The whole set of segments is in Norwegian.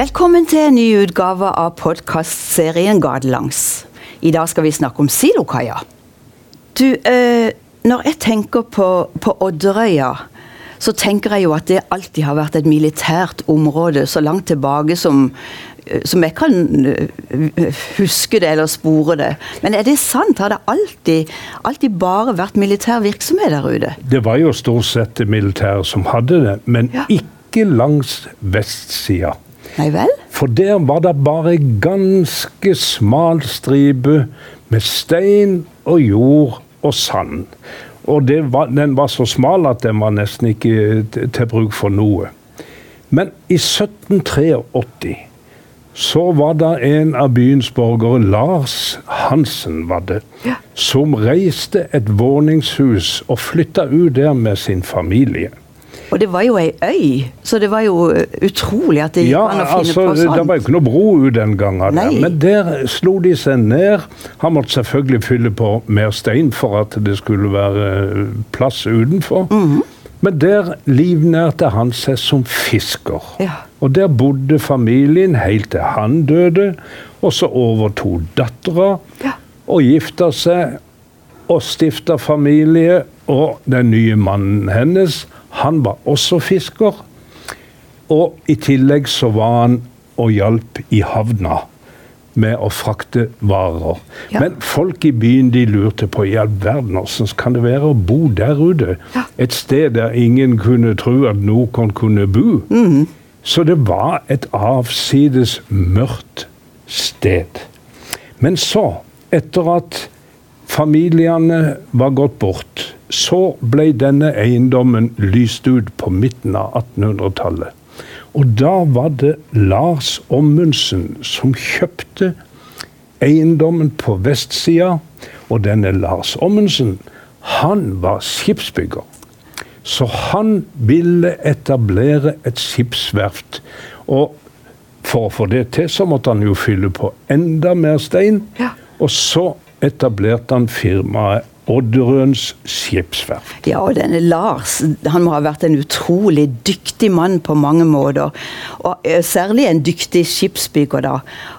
Velkommen til en ny utgave av podkastserien Gatelangs. I dag skal vi snakke om silokaia. Du, eh, når jeg tenker på, på Odderøya, så tenker jeg jo at det alltid har vært et militært område så langt tilbake som, eh, som jeg kan eh, huske det eller spore det. Men er det sant? Har det alltid, alltid bare vært militær virksomhet der ute? Det var jo stort sett det militære som hadde det, men Ja. ikke langs vestsida. Nei vel? For der var det bare ganske smal stripe med stein og jord og sand. Og det var, den var så smal at den var nesten ikke til bruk for noe. Men i 1783 så var det en av byens borgere, Lars Hansen var det, Ja. som reiste et våningshus og flytta ut der med sin familie. Og det var jo ei øy, så det var jo eh, utrolig at det gikk Ja, an å finne altså, på det sånn. var jo ikke noe bro ut den gangen. Der. Men der slo de seg ned. Han måtte selvfølgelig fylle på mer stein for at det skulle være plass utenfor. Mhm. Men der livnærte han seg som fisker. Ja. Og der bodde familien helt til han døde. Og så overtok dattera Ja. og gifta seg og stifta familie. Og den nye mannen hennes, han var også fisker. Og i tillegg så var han og hjalp i havna med å frakte varer. Ja. Men folk i byen de lurte på i all verden hvordan kan det være å bo der ute. Ja. Et sted der ingen kunne tro at noen kunne bo. Mhm. Så det var et avsides mørkt sted. Men så, etter at familiene var gått bort, så ble denne eiendommen lyst ut på midten av 1800-tallet. Og da var det Lars Ommundsen som kjøpte eiendommen på vestsida. Og denne Lars Ommundsen, han var skipsbygger. Så han ville etablere et skipsverft. Og for å få det til, så måtte han jo fylle på enda mer stein. Ja. Og så etablerte han firmaet Odderøens skipsverft. Ja, og denne Lars han må ha vært en utrolig dyktig mann på mange måter. Og eh, Særlig en dyktig skipsbygger. da.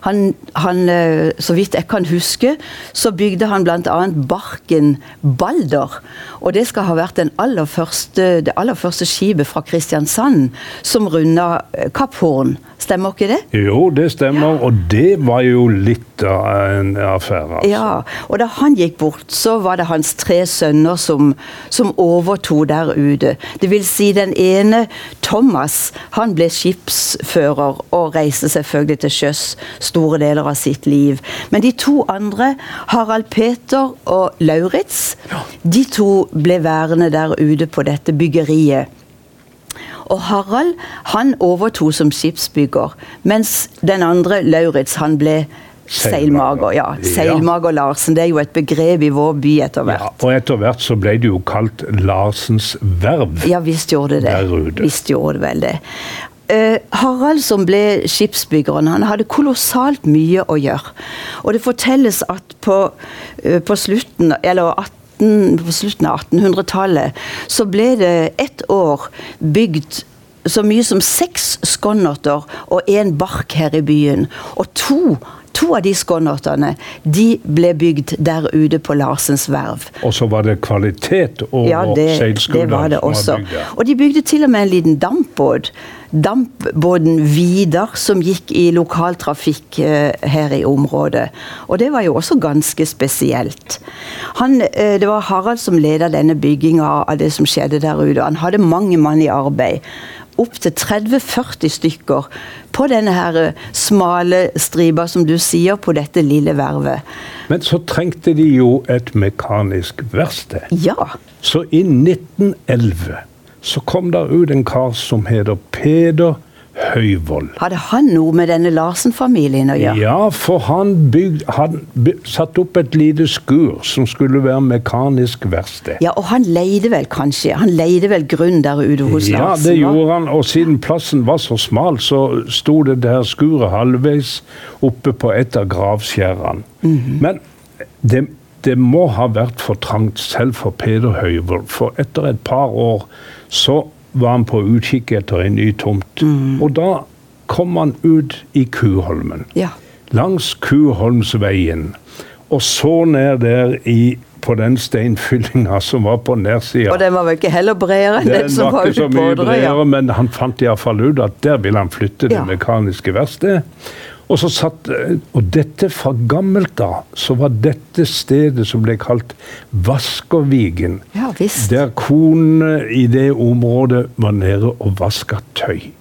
Han, han, eh, Så vidt jeg kan huske, så bygde han bl.a. Barken Balder. Og det skal ha vært den aller første, det aller første skipet fra Kristiansand som runda eh, Kapp Horn. Stemmer ikke det? Jo, det stemmer, og det var jo litt av en affære. Altså. Ja, og da han gikk bort, så var det hans tre sønner som, som overtok der ute. Det vil si den ene, Thomas, han ble skipsfører og reiste selvfølgelig til sjøs store deler av sitt liv. Men de to andre, Harald Peter og Lauritz, de to ble værende der ute på dette byggeriet. Og Harald han overtok som skipsbygger, mens den andre, Lauritz, han ble seilmager. Ja, Ja. Seilmager Larsen. Det er jo et begrep i vår by etter hvert. Ja, og etter hvert så ble det jo kalt Larsens verv. Ja, visst gjorde det det. Visst gjorde det vel det. Eh, Harald som ble skipsbyggeren, han hadde kolossalt mye å gjøre. Og det fortelles at på, eh, på slutten, eller 18, på slutten av 1800-tallet så ble det ett år bygd så mye som seks skonnerter og én bark her i byen. Og to, to av de skånnertene de ble bygd der ute på Larsens verv. Og så var det kvalitet over Ja, det, det seilskutene var det som var bygd der. Og de bygde til og med en liten dampbåt. Dampbåten Vidar, som gikk i lokaltrafikk eh, her i området. Og det var jo også ganske spesielt. Han, eh, det var Harald som ledet denne bygginga av det som skjedde der ute. Han hadde mange mann i arbeid. Opptil 30-40 stykker på denne her eh, smale stripa, som du sier, på dette lille vervet. Men så trengte de jo et mekanisk verksted. Ja. Så i 1911 så kom det ut en kar som heter Peder Høyvold. Hadde han noe med denne Larsen-familien å gjøre? Ja, for han, bygd, han satt opp et lite skur som skulle være mekanisk verksted. Ja, og han leide vel kanskje Han leide vel grunn der ute hos Larsen? Ja, det gjorde han, og siden plassen var så smal, så sto det der skuret halvveis oppe på et av gravskjærene. Mhm. Men det, det må ha vært for trangt selv for Peder Høyvold, for etter et par år så var han på utkikk etter en ny tomt. Mm. Og da kom han ut i Kuholmen. Ja. Langs Kuholmsveien. Og så ned der i, på den steinfyllinga som var på nedsida. Og den var vel ikke heller bredere enn den, Den som var var ute på Odderøya? bredere, men han fant iallfall ut at der ville han flytte det Ja. mekaniske verkstedet. Og, så satt, og dette fra gammelt av, så var dette stedet som ble kalt Vaskervigen. Ja visst. Der konene i det området var nede og vaska tøy.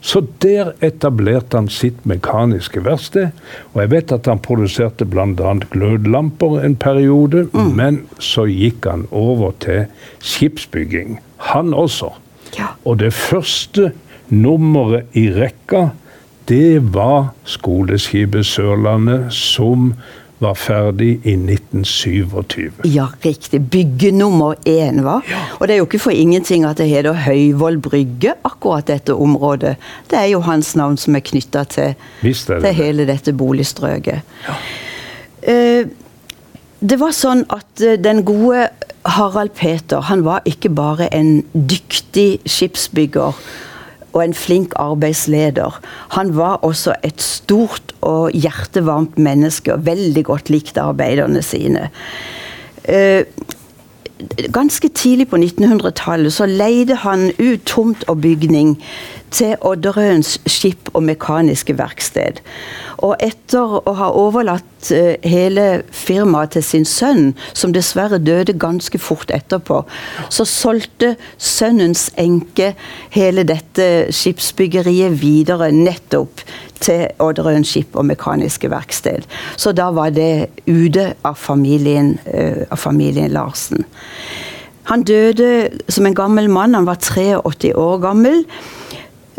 Så der etablerte han sitt mekaniske verksted. Og jeg vet at han produserte bl.a. glødlamper en periode, men så gikk han over til skipsbygging, han også. Ja. Og det første nummeret i rekka, det var skoleskipet Sørlandet, som var ferdig i 1927. Ja, riktig. Bygge nummer én, hva? Og det er jo ikke for ingenting at det heter Høyvoll brygge, akkurat dette området. Det er jo hans navn som er knytta til, til hele dette boligstrøket. Eh, det var sånn at eh, den gode Harald Peter, han var ikke bare en dyktig skipsbygger og en flink arbeidsleder. Han var også et stort og hjertevarmt menneske, og veldig godt likte arbeiderne sine. Eh, ganske tidlig på 1900-tallet så leide han ut tomt og bygning til Odderøens skip- og mekaniske verksted. Og etter å ha overlatt eh, hele firmaet til sin sønn, som dessverre døde ganske fort etterpå, så solgte sønnens enke hele dette skipsbyggeriet videre nettopp til Odderøen skip- og mekaniske verksted. Så da var det ute av familien, eh, av familien Larsen. Han døde som en gammel mann, han var 83 år gammel.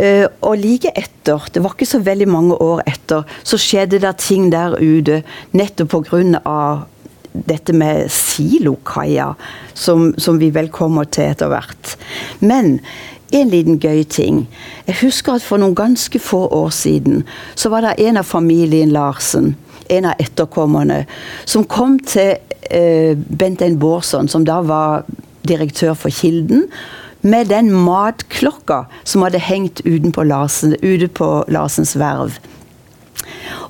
Eh, og like etter, det var ikke så veldig mange år etter, så skjedde det ting der ute nettopp pga. dette med silokaia, som, som vi vel kommer til etter hvert. Men en liten gøy ting. Jeg husker at for noen ganske få år siden så var det en av familien Larsen, en av etterkommerne, som kom til eh, Bentein som da var direktør for Kilden, med den matklokka som hadde hengt utenpå Larsen, ute på Larsens verv.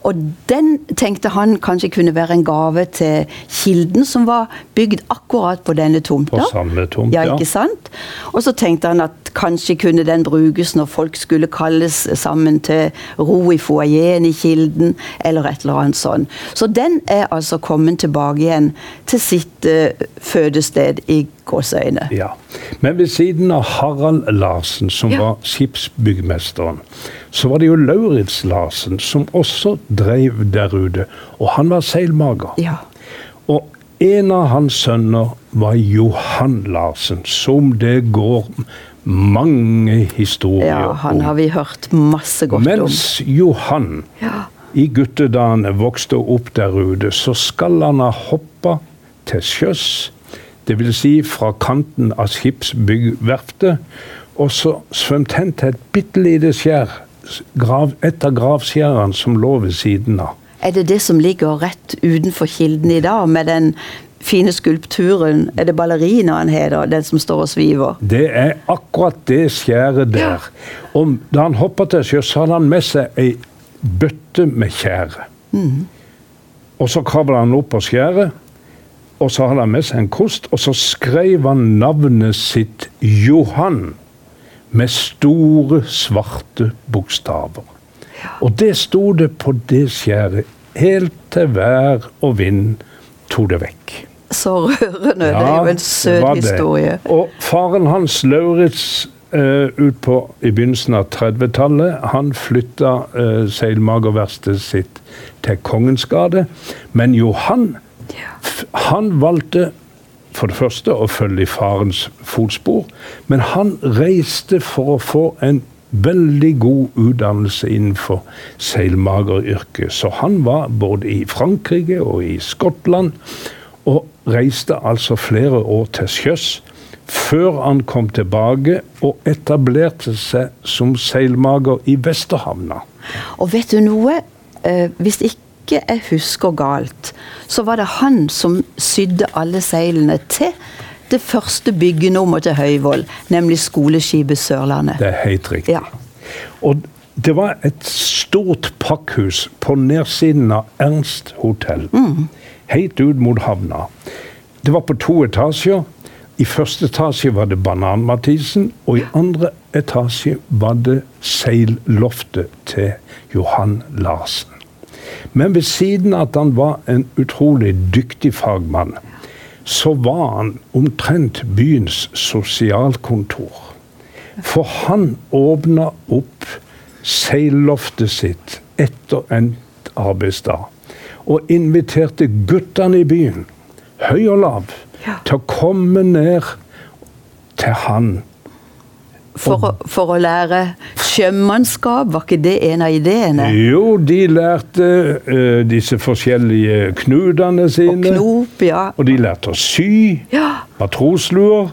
Og den tenkte han kanskje kunne være en gave til Kilden, som var bygd akkurat på denne tomta. På samme tomt, ja. ikke sant? Og så tenkte han at kanskje kunne den brukes når folk skulle kalles sammen til ro i foajeen i Kilden, eller et eller annet sånn. Så den er altså kommet tilbake igjen til sitt uh, fødested i Gåsøyne. Ja. Men ved siden av Harald Larsen, som Ja. var skipsbyggmesteren, så var det jo Lauritz Larsen som også drev der ute. Og han var seilmager. Ja. Og en av hans sønner var Johan Larsen, som det går mange historier om. ja, han har vi hørt masse godt om. Mens Johan Ja. i guttedagene vokste opp der ute, så skal han ha hoppa til sjøs. Dvs. Si fra kanten av skipsbyggverftet, og så svømt hen til et bitte lite skjær. Grav, et av gravskjærene som lå ved siden av. Er det det som ligger rett utenfor Kilden i dag, med den fine skulpturen? Er det ballerinaen heter, den som står og sviver? Det er akkurat det skjæret der. Og da han hoppa til sjøs, så hadde han med seg ei bøtte med tjære. Og så kravla han opp på skjæret, og så hadde han med seg en kost, og så skrev han navnet sitt Johan med store, svarte bokstaver. Og det sto det på det skjæret helt til vær og vind tok det vekk. Så rørende. det er jo en søt historie. Og faren hans, Lauritz, uh, ut på i begynnelsen av 30-tallet, han flytta uh, seilmagerverkstedet sitt til Kongens gate. Men Johan, han valgte for det første å følge i farens fotspor, men han reiste for å få en veldig god utdannelse innenfor seilmageryrket. Så han var både i Frankrike og i Skottland, og reiste altså flere år til sjøs. Før han kom tilbake og etablerte seg som seilmager i Vesterhavna. Og vet du noe? Eh, hvis ikke jeg husker galt, så var det han som sydde alle seilene til det første byggenummeret til Høyvoll, nemlig skoleskipet Sørlandet. Det er helt riktig. Ja. Og det var et stort pakkhus på nedsiden av Ernst hotell. Helt ut mot havna. Det var på to etasjer. I første etasje var det Banan-Mathisen, og i andre etasje var det seilloftet til Johan Larsen. Men ved siden av at han var en utrolig dyktig fagmann, så var han omtrent byens sosialkontor. For han åpna opp seilloftet sitt etter en arbeidsdag. Og inviterte guttene i byen, høy og lav, til å komme ned til han. For, å, for å lære sjømannskap, var ikke det en av ideene? Jo, de lærte uh, disse forskjellige knutene Og knop, ja. Og de lærte å sy Ja. matrosluer.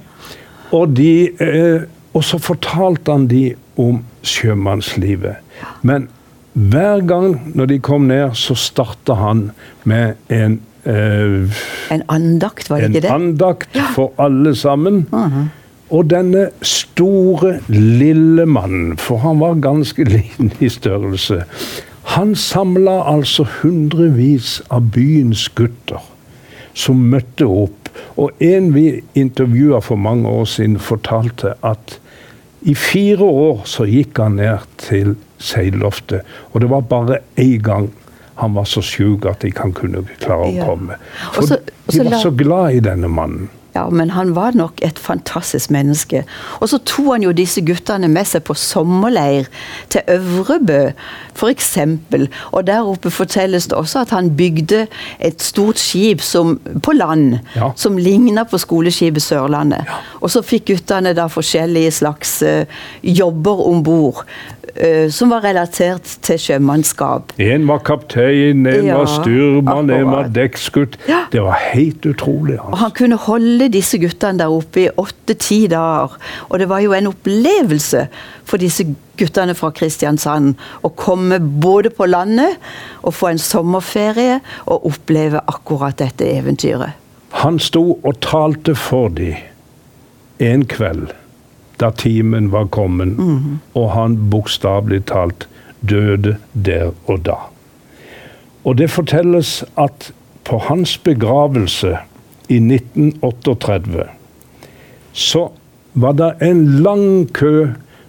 Og, de, uh, og så fortalte han de om sjømannslivet. Men hver gang når de kom ned, så starta han med en, uh, En andakt, var det ikke det? andakt for alle sammen. Og denne store, lille mannen, for han var ganske liten i størrelse, han samla altså hundrevis av byens gutter som møtte opp. Og en vi intervjua for mange år siden, fortalte at i fire år så gikk han ned til seilloftet, og det var bare én gang han var så sjuk at ikke han kunne klare å komme. For de var så glad i denne mannen. Ja, men han var nok et fantastisk menneske. Og så tok han jo disse guttene med seg på sommerleir til Øvrebø, f.eks. Og der oppe fortelles det også at han bygde et stort skip som, på land, Ja. som ligna på skoleskipet Sørlandet. Og så fikk guttene da forskjellige slags uh, jobber om bord. Eh, som var relatert til sjømannskap. En var kaptein, en Ja, var styrmann, en var dekkskutt. dekksgutt. Ja. Det var helt utrolig. Og Altså. han kunne holde disse guttene der oppe i åtte-ti dager. Og det var jo en opplevelse for disse guttene fra Kristiansand å komme både på landet og få en sommerferie og oppleve akkurat dette eventyret. Han sto og talte for dem en kveld da timen var kommet, og han bokstavelig talt døde der og da. Og det fortelles at på hans begravelse i 1938 så var det en lang kø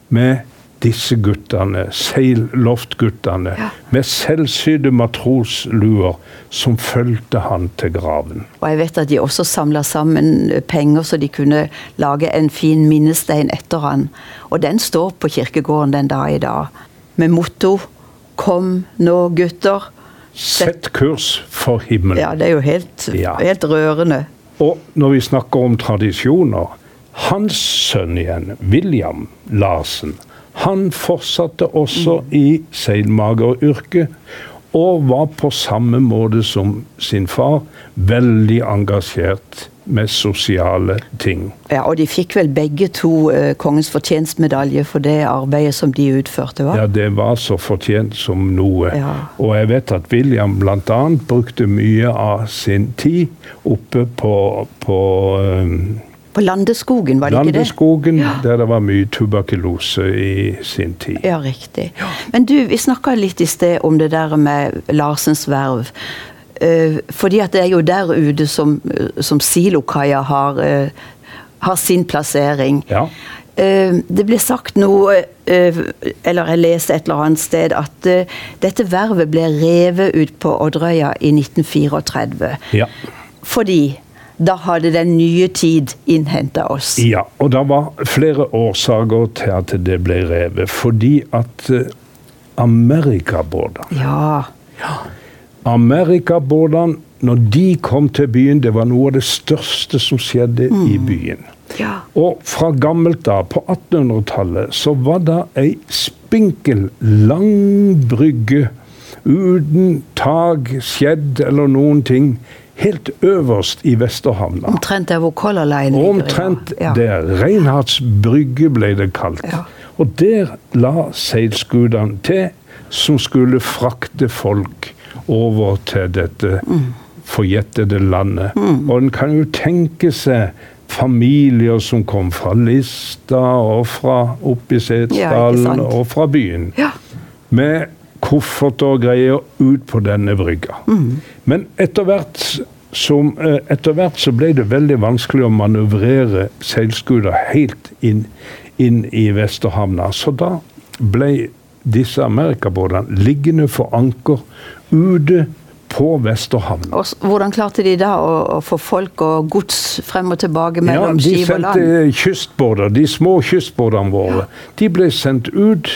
med disse guttene, seilloftguttene, med selvsydde matrosluer som fulgte han til graven. Og jeg vet at de også samla sammen penger så de kunne lage en fin minnestein etter han. Og den står på kirkegården den dag i dag. Med motto 'Kom nå, gutter'. Sett kurs for himmelen. Ja, det er jo helt, Ja. helt rørende. Og når vi snakker om tradisjoner Hans sønn igjen, William Larsen, han fortsatte også i seilmageryrket. Og var på samme måte som sin far veldig engasjert med sosiale ting. Ja, Og de fikk vel begge to eh, Kongens fortjenstmedalje for det arbeidet som de utførte, Va? Ja, det var så fortjent som noe. Ja. Og jeg vet at William bl.a. brukte mye av sin tid oppe på, på um, På Landeskogen, var det ikke det? Landeskogen, der det var mye tuberkulose i sin tid. Ja, riktig. Men du, vi snakka litt i sted om det der med Larsens verv. Uh, fordi at det er jo der ute som, som silokaia har, uh, har sin plassering. Ja. Uh, det ble sagt noe, eh, eller jeg leste et eller annet sted, at eh, dette vervet ble revet ut på Odderøya i 1934. Ja. Fordi da hadde den nye tid innhenta oss. ja. Og det var flere årsaker til at det ble revet. Fordi at uh, amerikabåtene Ja. Amerikabåtene, når de kom til byen, det var noe av det største som skjedde i byen. ja. Og fra gammelt av, på 1800-tallet, så var det ei spinkel, lang brygge uten tak, skjedd eller noen ting, helt øverst i Vesterhavna. Omtrent der hvor Color Line ligger. Omtrent Ja. der. Reinhards brygge ble det kalt. Ja. Og der la seilskutene til, som skulle frakte folk over til dette Mm. forjettede landet. Og en kan jo tenke seg familier som kom fra Lista og fra oppe i Setesdalen ja, og fra byen. Ja. med kofferter og greier ut på denne brygga. Men etter hvert, som, eh, etter hvert så ble det veldig vanskelig å manøvrere seilskuta helt inn, inn i Vesterhavna. Så da ble disse amerikabåtene liggende for anker ute på Vesterhavna. Og hvordan klarte de da å, å få folk og gods frem og tilbake mellom ja, skiv og land? sendte kystbåter, de små kystbåtene våre. De ble sendt ut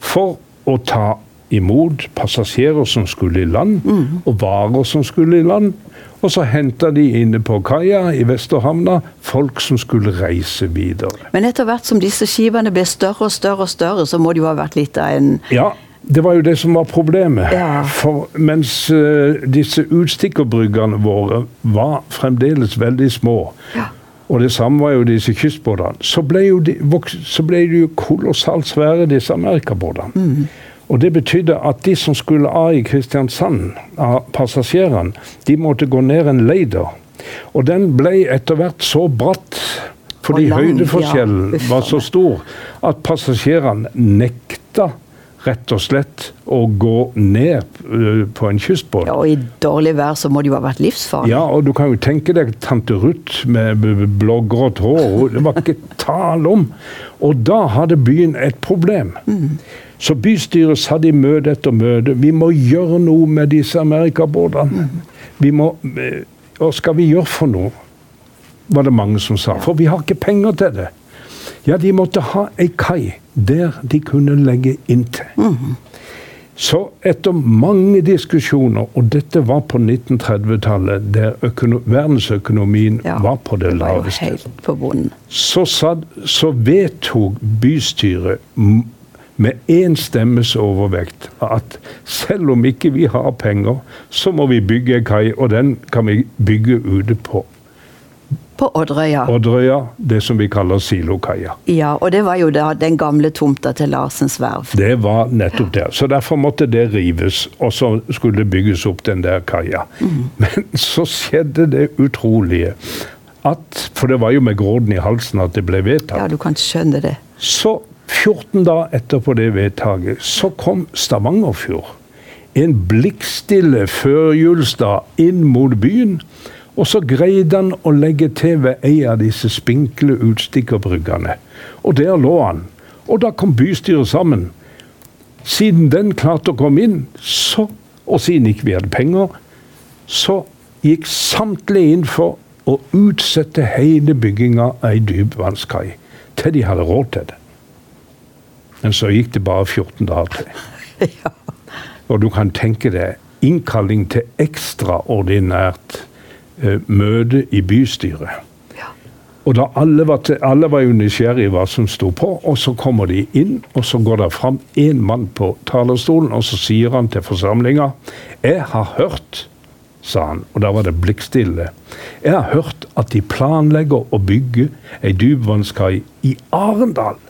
for å ta imot passasjerer som skulle i land, Mm. og varer som skulle i land. Og så henta de inne på kaia i Vesterhavna folk som skulle reise videre. Men etter hvert som disse skipene ble større og større, og større, så må det jo ha vært litt av en Ja, det var jo det som var problemet. Ja. For mens eh, disse utstikkerbryggene våre var fremdeles veldig små, Ja. og det samme var jo disse kystbåtene, så ble, jo de, så ble de jo kolossalt svære, disse amerikabåtene. Mm. Og det betydde at de som skulle av i Kristiansand, av passasjerene, de måtte gå ned en leider. Og den ble etter hvert så bratt, fordi lang, høydeforskjellen ja, var så stor, at passasjerene nekta rett og slett å gå ned på en kystbåt. ja, Og i dårlig vær så må det jo ha vært livsfarlig. Ja, og du kan jo tenke deg tante Ruth med blågrått hår. Det var ikke tale om. Og da hadde byen et problem. Så bystyret satt i møte etter møte. Vi må gjøre noe med disse amerikabåtene. Vi må eh, Hva skal vi gjøre for noe? Var det mange som sa. For vi har ikke penger til det. Ja, de måtte ha ei kai der de kunne legge inntil. Så etter mange diskusjoner, og dette var på 1930-tallet, der verdensøkonomien Ja, var på det det var jo helt på så, sad, så vedtok bystyret med én stemmes overvekt at selv om ikke vi har penger, så må vi bygge en kai, og den kan vi bygge ute på På Odderøya. Odderøya, det som vi kaller silokaia. Ja, og det var jo da den gamle tomta til Larsens verv. Det var nettopp der. Så derfor måtte det rives, og så skulle det bygges opp den der kaia. Men så skjedde det utrolige at For det var jo med gråden i halsen at det ble vedtatt. Ja, du kan skjønne det. Så 14 dager etterpå det vedtaket, så kom Stavangerfjord. En blikkstille førjulsdag inn mot byen. Og så greide han å legge til ved ei av disse spinkle utstikkerbryggene. Og der lå han. Og da kom bystyret sammen. Siden den klarte å komme inn, så, og siden ikke vi hadde penger, så gikk samtlige inn for å utsette hele bygginga av ei dypvannskai til de hadde råd til det. Men så gikk det bare 14 dager til. Ja. Og du kan tenke deg innkalling til ekstraordinært eh, møte i bystyret. Ja. Og da alle var, til, alle var jo nysgjerrige hva som sto på, og så kommer de inn, og så går det fram én mann på talerstolen, og så sier han til forsamlinga Jeg har hørt, sa han, og da var det blikkstille. Jeg har hørt at de planlegger å bygge ei dypvannskai i Arendal.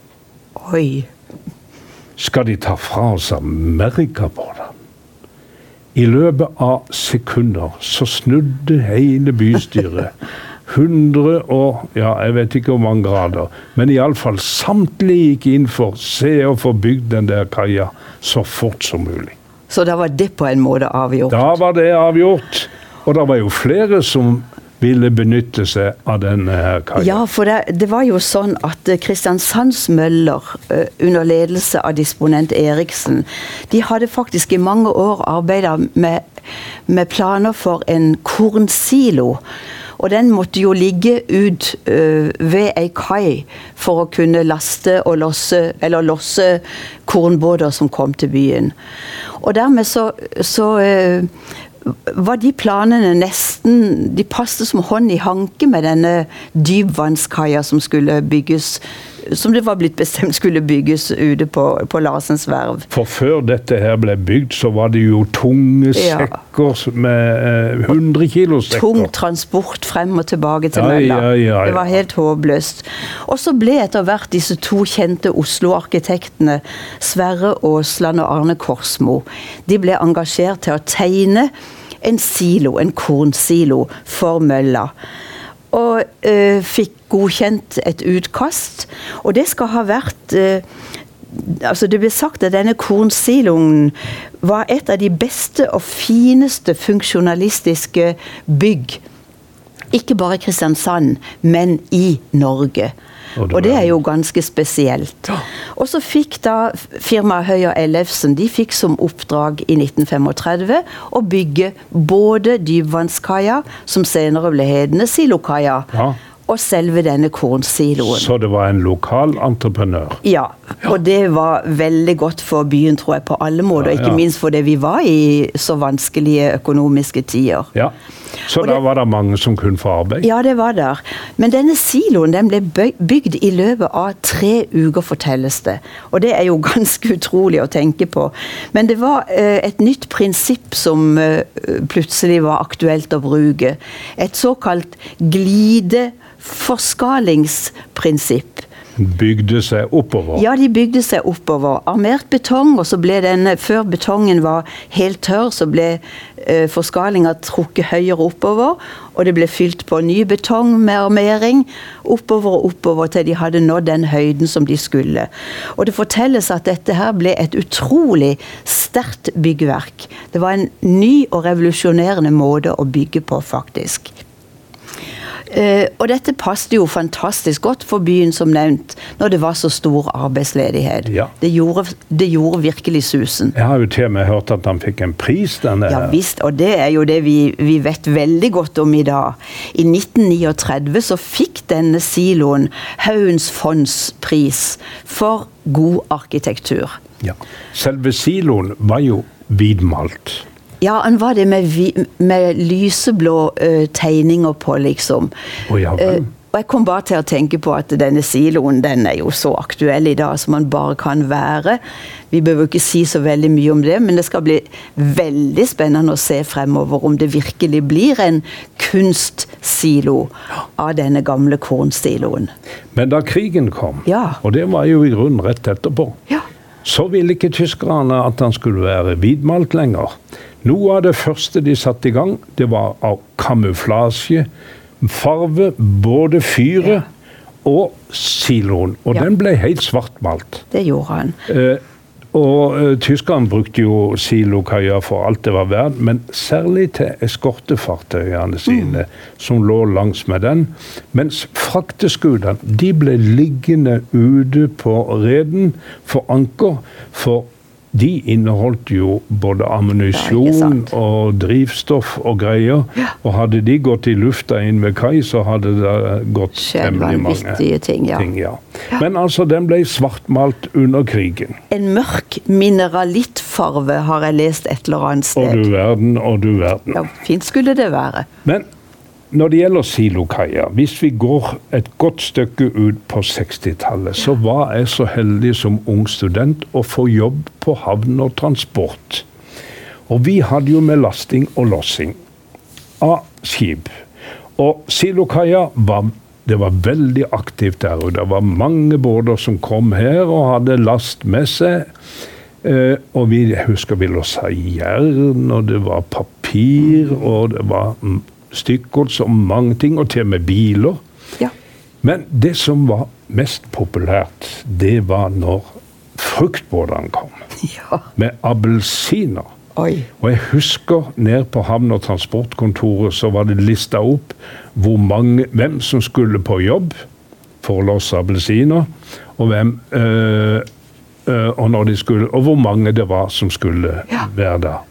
Oi. Skal de ta fra oss det. I løpet av sekunder så snudde hele bystyret. 100 og ja, jeg vet ikke hvor mange grader. Men iallfall samtlige gikk inn for se å få bygd den der kaia så fort som mulig. Så da var det på en måte avgjort. Da var det avgjort. Og det var jo flere som ville benytte seg av denne her kaia. Ja, for det, det var jo sånn at eh, Kristiansands møller, eh, under ledelse av disponent Eriksen, de hadde faktisk i mange år arbeida med, med planer for en kornsilo. Og den måtte jo ligge ut øh, ved ei kai for å kunne laste og losse, eller losse kornbåter som kom til byen. Og dermed så, så eh, var de planene nesten De passet som hånd i hanke med denne dypvannskaia som skulle bygges Som det var blitt bestemt skulle bygges ute på, på Larsens verv. For før dette her ble bygd, så var det jo tunge Ja. sekker med eh, 100 kilo sekker. Tung transport frem og tilbake til Ja, mølla. ja, ja, ja. Det var helt håpløst. Og så ble etter hvert disse to kjente Oslo-arkitektene, Sverre Aasland og Arne Korsmo, de ble engasjert til å tegne en silo, en kornsilo, for mølla. Og eh, fikk godkjent et utkast. Og det skal ha vært eh, altså Det ble sagt at denne kornsiloen var et av de beste og fineste funksjonalistiske bygg. Ikke bare i Kristiansand, men i Norge. Og det Og det er jo ganske spesielt. Og så fikk da firmaet Høyer Ellefsen de fikk som oppdrag i 1935 å bygge både dypvannskaia, som senere ble hetende Silokaia, Ja. og selve denne kornsiloen. Så det var en lokal entreprenør. Ja, og det var veldig godt for byen, tror jeg, på alle måter. Ja, ja. Ikke minst fordi vi var i så vanskelige økonomiske tider. Ja. Så da var det mange som kunne få arbeid. Ja, det var der. Men denne siloen den ble bygd i løpet av tre uker, fortelles det. Og det er jo ganske utrolig å tenke på. Men det var eh, et nytt prinsipp som eh, plutselig var aktuelt å bruke. Et såkalt glideforskalingsprinsipp. Bygde seg oppover. Ja, de bygde seg oppover. Armert betong, og så ble denne Før betongen var helt tørr, så ble eh, forskalinga trukket høyere oppover. Og det ble fylt på ny betong med armering oppover og oppover til de hadde nådd den høyden som de skulle. Og det fortelles at dette her ble et utrolig sterkt byggverk. Det var en ny og revolusjonerende måte å bygge på, faktisk. Eh, og dette passet jo fantastisk godt for byen, som nevnt, når det var så stor arbeidsledighet. Ja. Det, gjorde, det gjorde virkelig susen. Jeg har jo til og med hørt at han fikk en pris, denne Ja visst, og det er jo det vi, vi vet veldig godt om i dag. I 1939 så fikk denne siloen Haugens fondspris for god arkitektur. Ja. Selve siloen var jo hvitmalt. Ja, han var det med, vi- med lyseblå uh, tegninger på, liksom. Oh, ja. Eh, og jeg kom bare til å tenke på at denne siloen den er jo så aktuell i dag som man bare kan være. Vi behøver ikke si så veldig mye om det, men det skal bli veldig spennende å se fremover om det virkelig blir en kunstsilo av denne gamle kornsiloen. Men da krigen kom, Ja. og det var jo i grunnen rett etterpå, Ja. så ville ikke tyskerne at han skulle være hvitmalt lenger. Noe av det første de satte i gang, det var av kamuflasje, farve, både fyret og siloen. Og Ja. den ble helt svartmalt. Det gjorde han. Eh, og eh, tyskerne brukte jo silokaia for alt det var verdt, men særlig til eskortefartøyene sine, som lå langs med den. Mens frakteskutene de ble liggende ute på reden for anker. For de inneholdt jo både Ja, ammunisjon og drivstoff og greier. Og hadde de gått i lufta inn ved kai, så hadde det gått temmelig mange ting, ja. ting. Ja. Men altså, den ble svartmalt under krigen. En mørk mineralittfarve har jeg lest et eller annet sted. Og du verden, og du verden. Ja, fint skulle det være. Men når det gjelder silokaia, hvis vi går et godt stykke ut på 60-tallet, så var jeg så heldig som ung student å få jobb på havn og transport. Og vi hadde jo med lasting og lossing av skip. Og silokaia var det var veldig aktivt der og Det var mange båter som kom her og hadde last med seg. Eh, og vi husker vi lossa jern, og det var papir, og det var stykkgods og mange ting, og til og med biler. Ja. Men det som var mest populært, det var når fruktbåtene kom. ja. Med appelsiner. Oi. Og jeg husker ned på havn- og transportkontoret så var det lista opp hvor mange, hvem som skulle på jobb for å losse appelsiner, og, hvem, øh, øh, og, når de skulle, og hvor mange det var som skulle Ja. være der.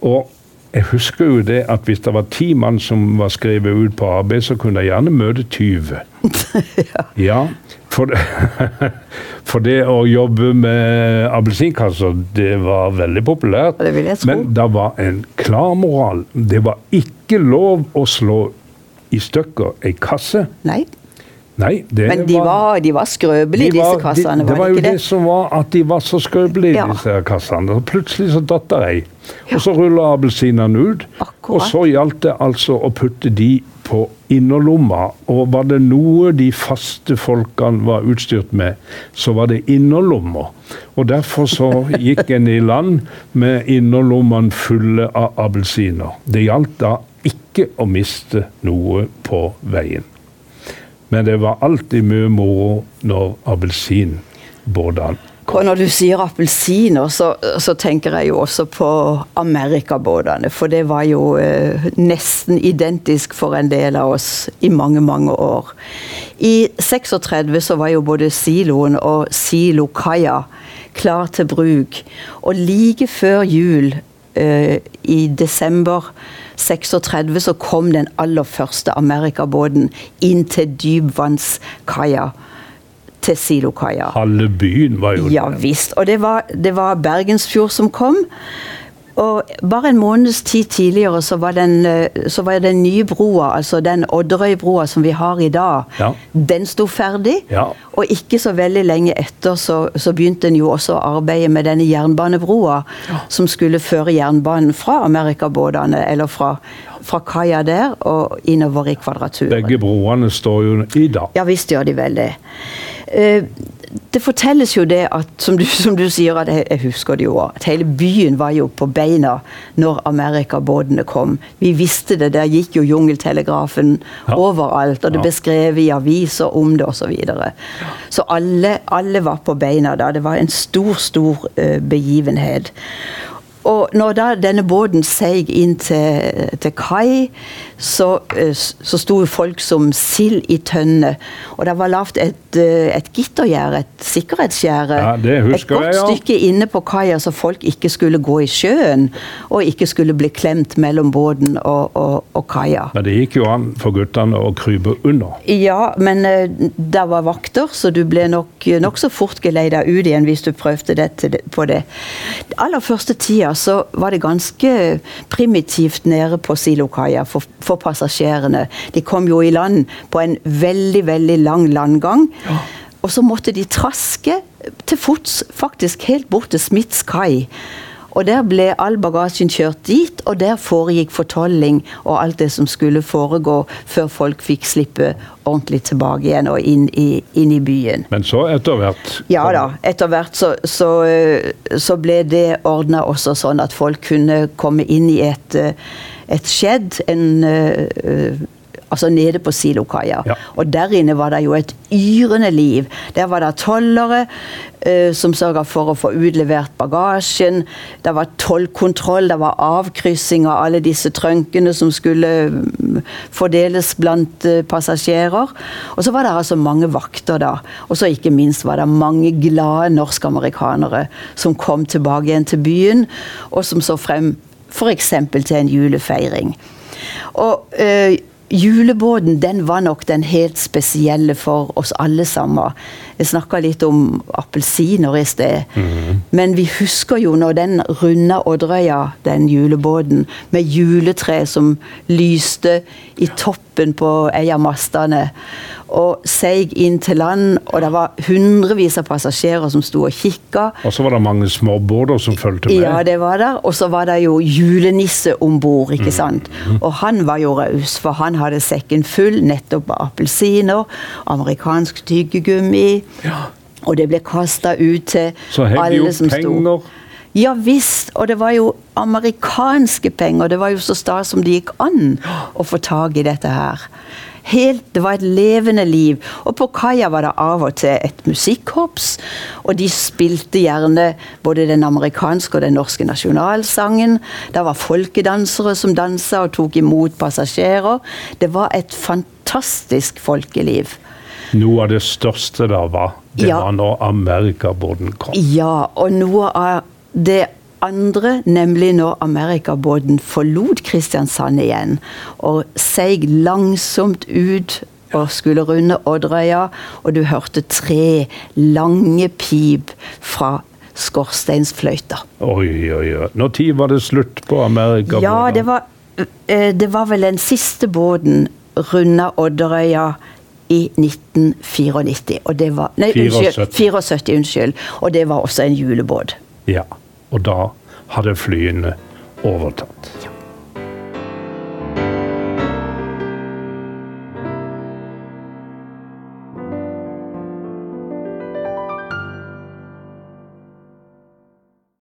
Og jeg husker jo det at hvis det var ti mann som var skrevet ut på arbeid, så kunne jeg gjerne møte 20. ja. for for det å jobbe med appelsinkasser, det var veldig populært. Det vil jeg tro. Men det var en klar moral. Det var ikke lov å slå i stykker ei kasse. Nei. Nei, det Men de var, de var skrøpelige, de var- disse kassene, de, det var var det jo det det? som var at de var så skrøpelige, Ja. disse kassene. Og plutselig så datt det ei. Ja. Og så rulla appelsinene ut. Akkurat. Og så gjaldt det altså å putte de på innerlomma. Og var det noe de faste folkene var utstyrt med, så var det innerlommer. Og derfor så gikk en i land med innerlommene fulle av appelsiner. Det gjaldt da ikke å miste noe på veien. Men det var alltid mye moro når appelsinbåtene Og når du sier appelsiner, så, så, tenker jeg jo også på amerikabåtene. For det var jo eh, nesten identisk for en del av oss i mange, mange år. I 36 så var jo både siloen og silokaia klar til bruk. Og like før jul, eh, i desember 36, så kom den aller første amerikabåten inn til dypvannskaia til Silokaia. Halve byen var jo Ja visst. Og det var, det var Bergensfjord som kom. Og bare en måneds tid tidligere så var den, eh, så var den nye broa, altså den Odderøybrua som vi har i dag, ja. den sto ferdig. Ja. Og ikke så veldig lenge etter så, så begynte en jo også å arbeide med denne jernbanebroa, ja. som skulle føre jernbanen fra amerikabåtene, eller fra, fra kaia der og innover i Kvadraturen. Begge broene står jo i dag. Ja visst gjør de vel det. Uh, det fortelles jo det at, som du, som du sier, at jeg, jeg, husker det jo, at hele byen var jo på beina når amerikabåtene kom. Vi visste det, der gikk jo jungeltelegrafen ja. overalt, og det ble skrevet i aviser om det osv. Så, videre. så alle, alle var på beina da. Det var en stor, stor uh, begivenhet. Og når da denne båten seig inn til, til kai, så, eh, så sto folk som sild i tønne. Og det var lagd et, eh, et gittergjerde, et sikkerhetsgjerde. Ja, et godt jeg, ja. stykke inne på kaia, så folk ikke skulle gå i sjøen. Og ikke skulle bli klemt mellom båten og, og, og kaia. Men det gikk jo an for guttene å krype under? Ja, men uh, det var vakter, så du ble nok nokså fort geleida ut igjen hvis du prøvde det, på det. Aller første tida så var det ganske primitivt nede på Silokaia for, for, passasjerene. De kom jo i land på en veldig, veldig lang landgang. Ja. Og så måtte de traske til fots, faktisk helt bort til Smiths kai. Og Der ble all bagasjen kjørt dit, og der foregikk fortolling og alt det som skulle foregå før folk fikk slippe ordentlig tilbake igjen og inn i, inn i byen. Men så etter hvert? Ja da. Etter hvert så, så, så ble det ordna også sånn at folk kunne komme inn i et, et skjedd. en uh, altså nede på Silokaia. Ja. Og der inne var det jo et yrende liv. Der var det tollere uh, som sørga for å få utlevert bagasjen. Det var tollkontroll, det var avkryssing av alle disse trønkene som skulle um, fordeles blant uh, passasjerer. Og så var det altså mange vakter da. Og så ikke minst var det mange glade norsk-amerikanere som kom tilbake igjen til byen, og som så frem f.eks. til en julefeiring. Og øh, Julebåten den var nok den helt spesielle for oss alle sammen. Jeg snakka litt om appelsiner i sted. Mm. Men vi husker jo når den runda Odderøya, den julebåten, med juletre som lyste i toppen på ei av mastene og seig inn til land. Og det var hundrevis av passasjerer som sto og kikka. Og så var det mange småbåter som fulgte med. Ja, det var der. Og så var det jo julenisse om bord, ikke mm. sant. Og han var jo raus, for han hadde sekken full nettopp av appelsiner, amerikansk tyggegummi. Ja. Og det ble kasta ut til alle som sto. Ja visst, og det var jo amerikanske penger. Det var jo så stas som det gikk an å få tak i dette her. Helt, det var et levende liv. Og på kaia var det av og til et musikkorps. Og de spilte gjerne både den amerikanske og den norske nasjonalsangen. Det var folkedansere som dansa og tok imot passasjerer. Det var et fantastisk folkeliv. Noe av det største da var, det ja. var når amerikabåten kom. Ja, og noe av det andre, nemlig når amerikabåten forlot Kristiansand igjen og seig langsomt ut og skulle runde Odderøya, og du hørte tre lange pip fra skorsteinsfløyta. Oi, oi, oi. Når tid var det slutt på amerikabåten? Ja, det var, eh, det var vel den siste båten runda Odderøya i 1994. Og det var, nei, 74. Unnskyld, 74, unnskyld. Og det var også en julebåt. Ja, og da hadde flyene overtatt. Ja.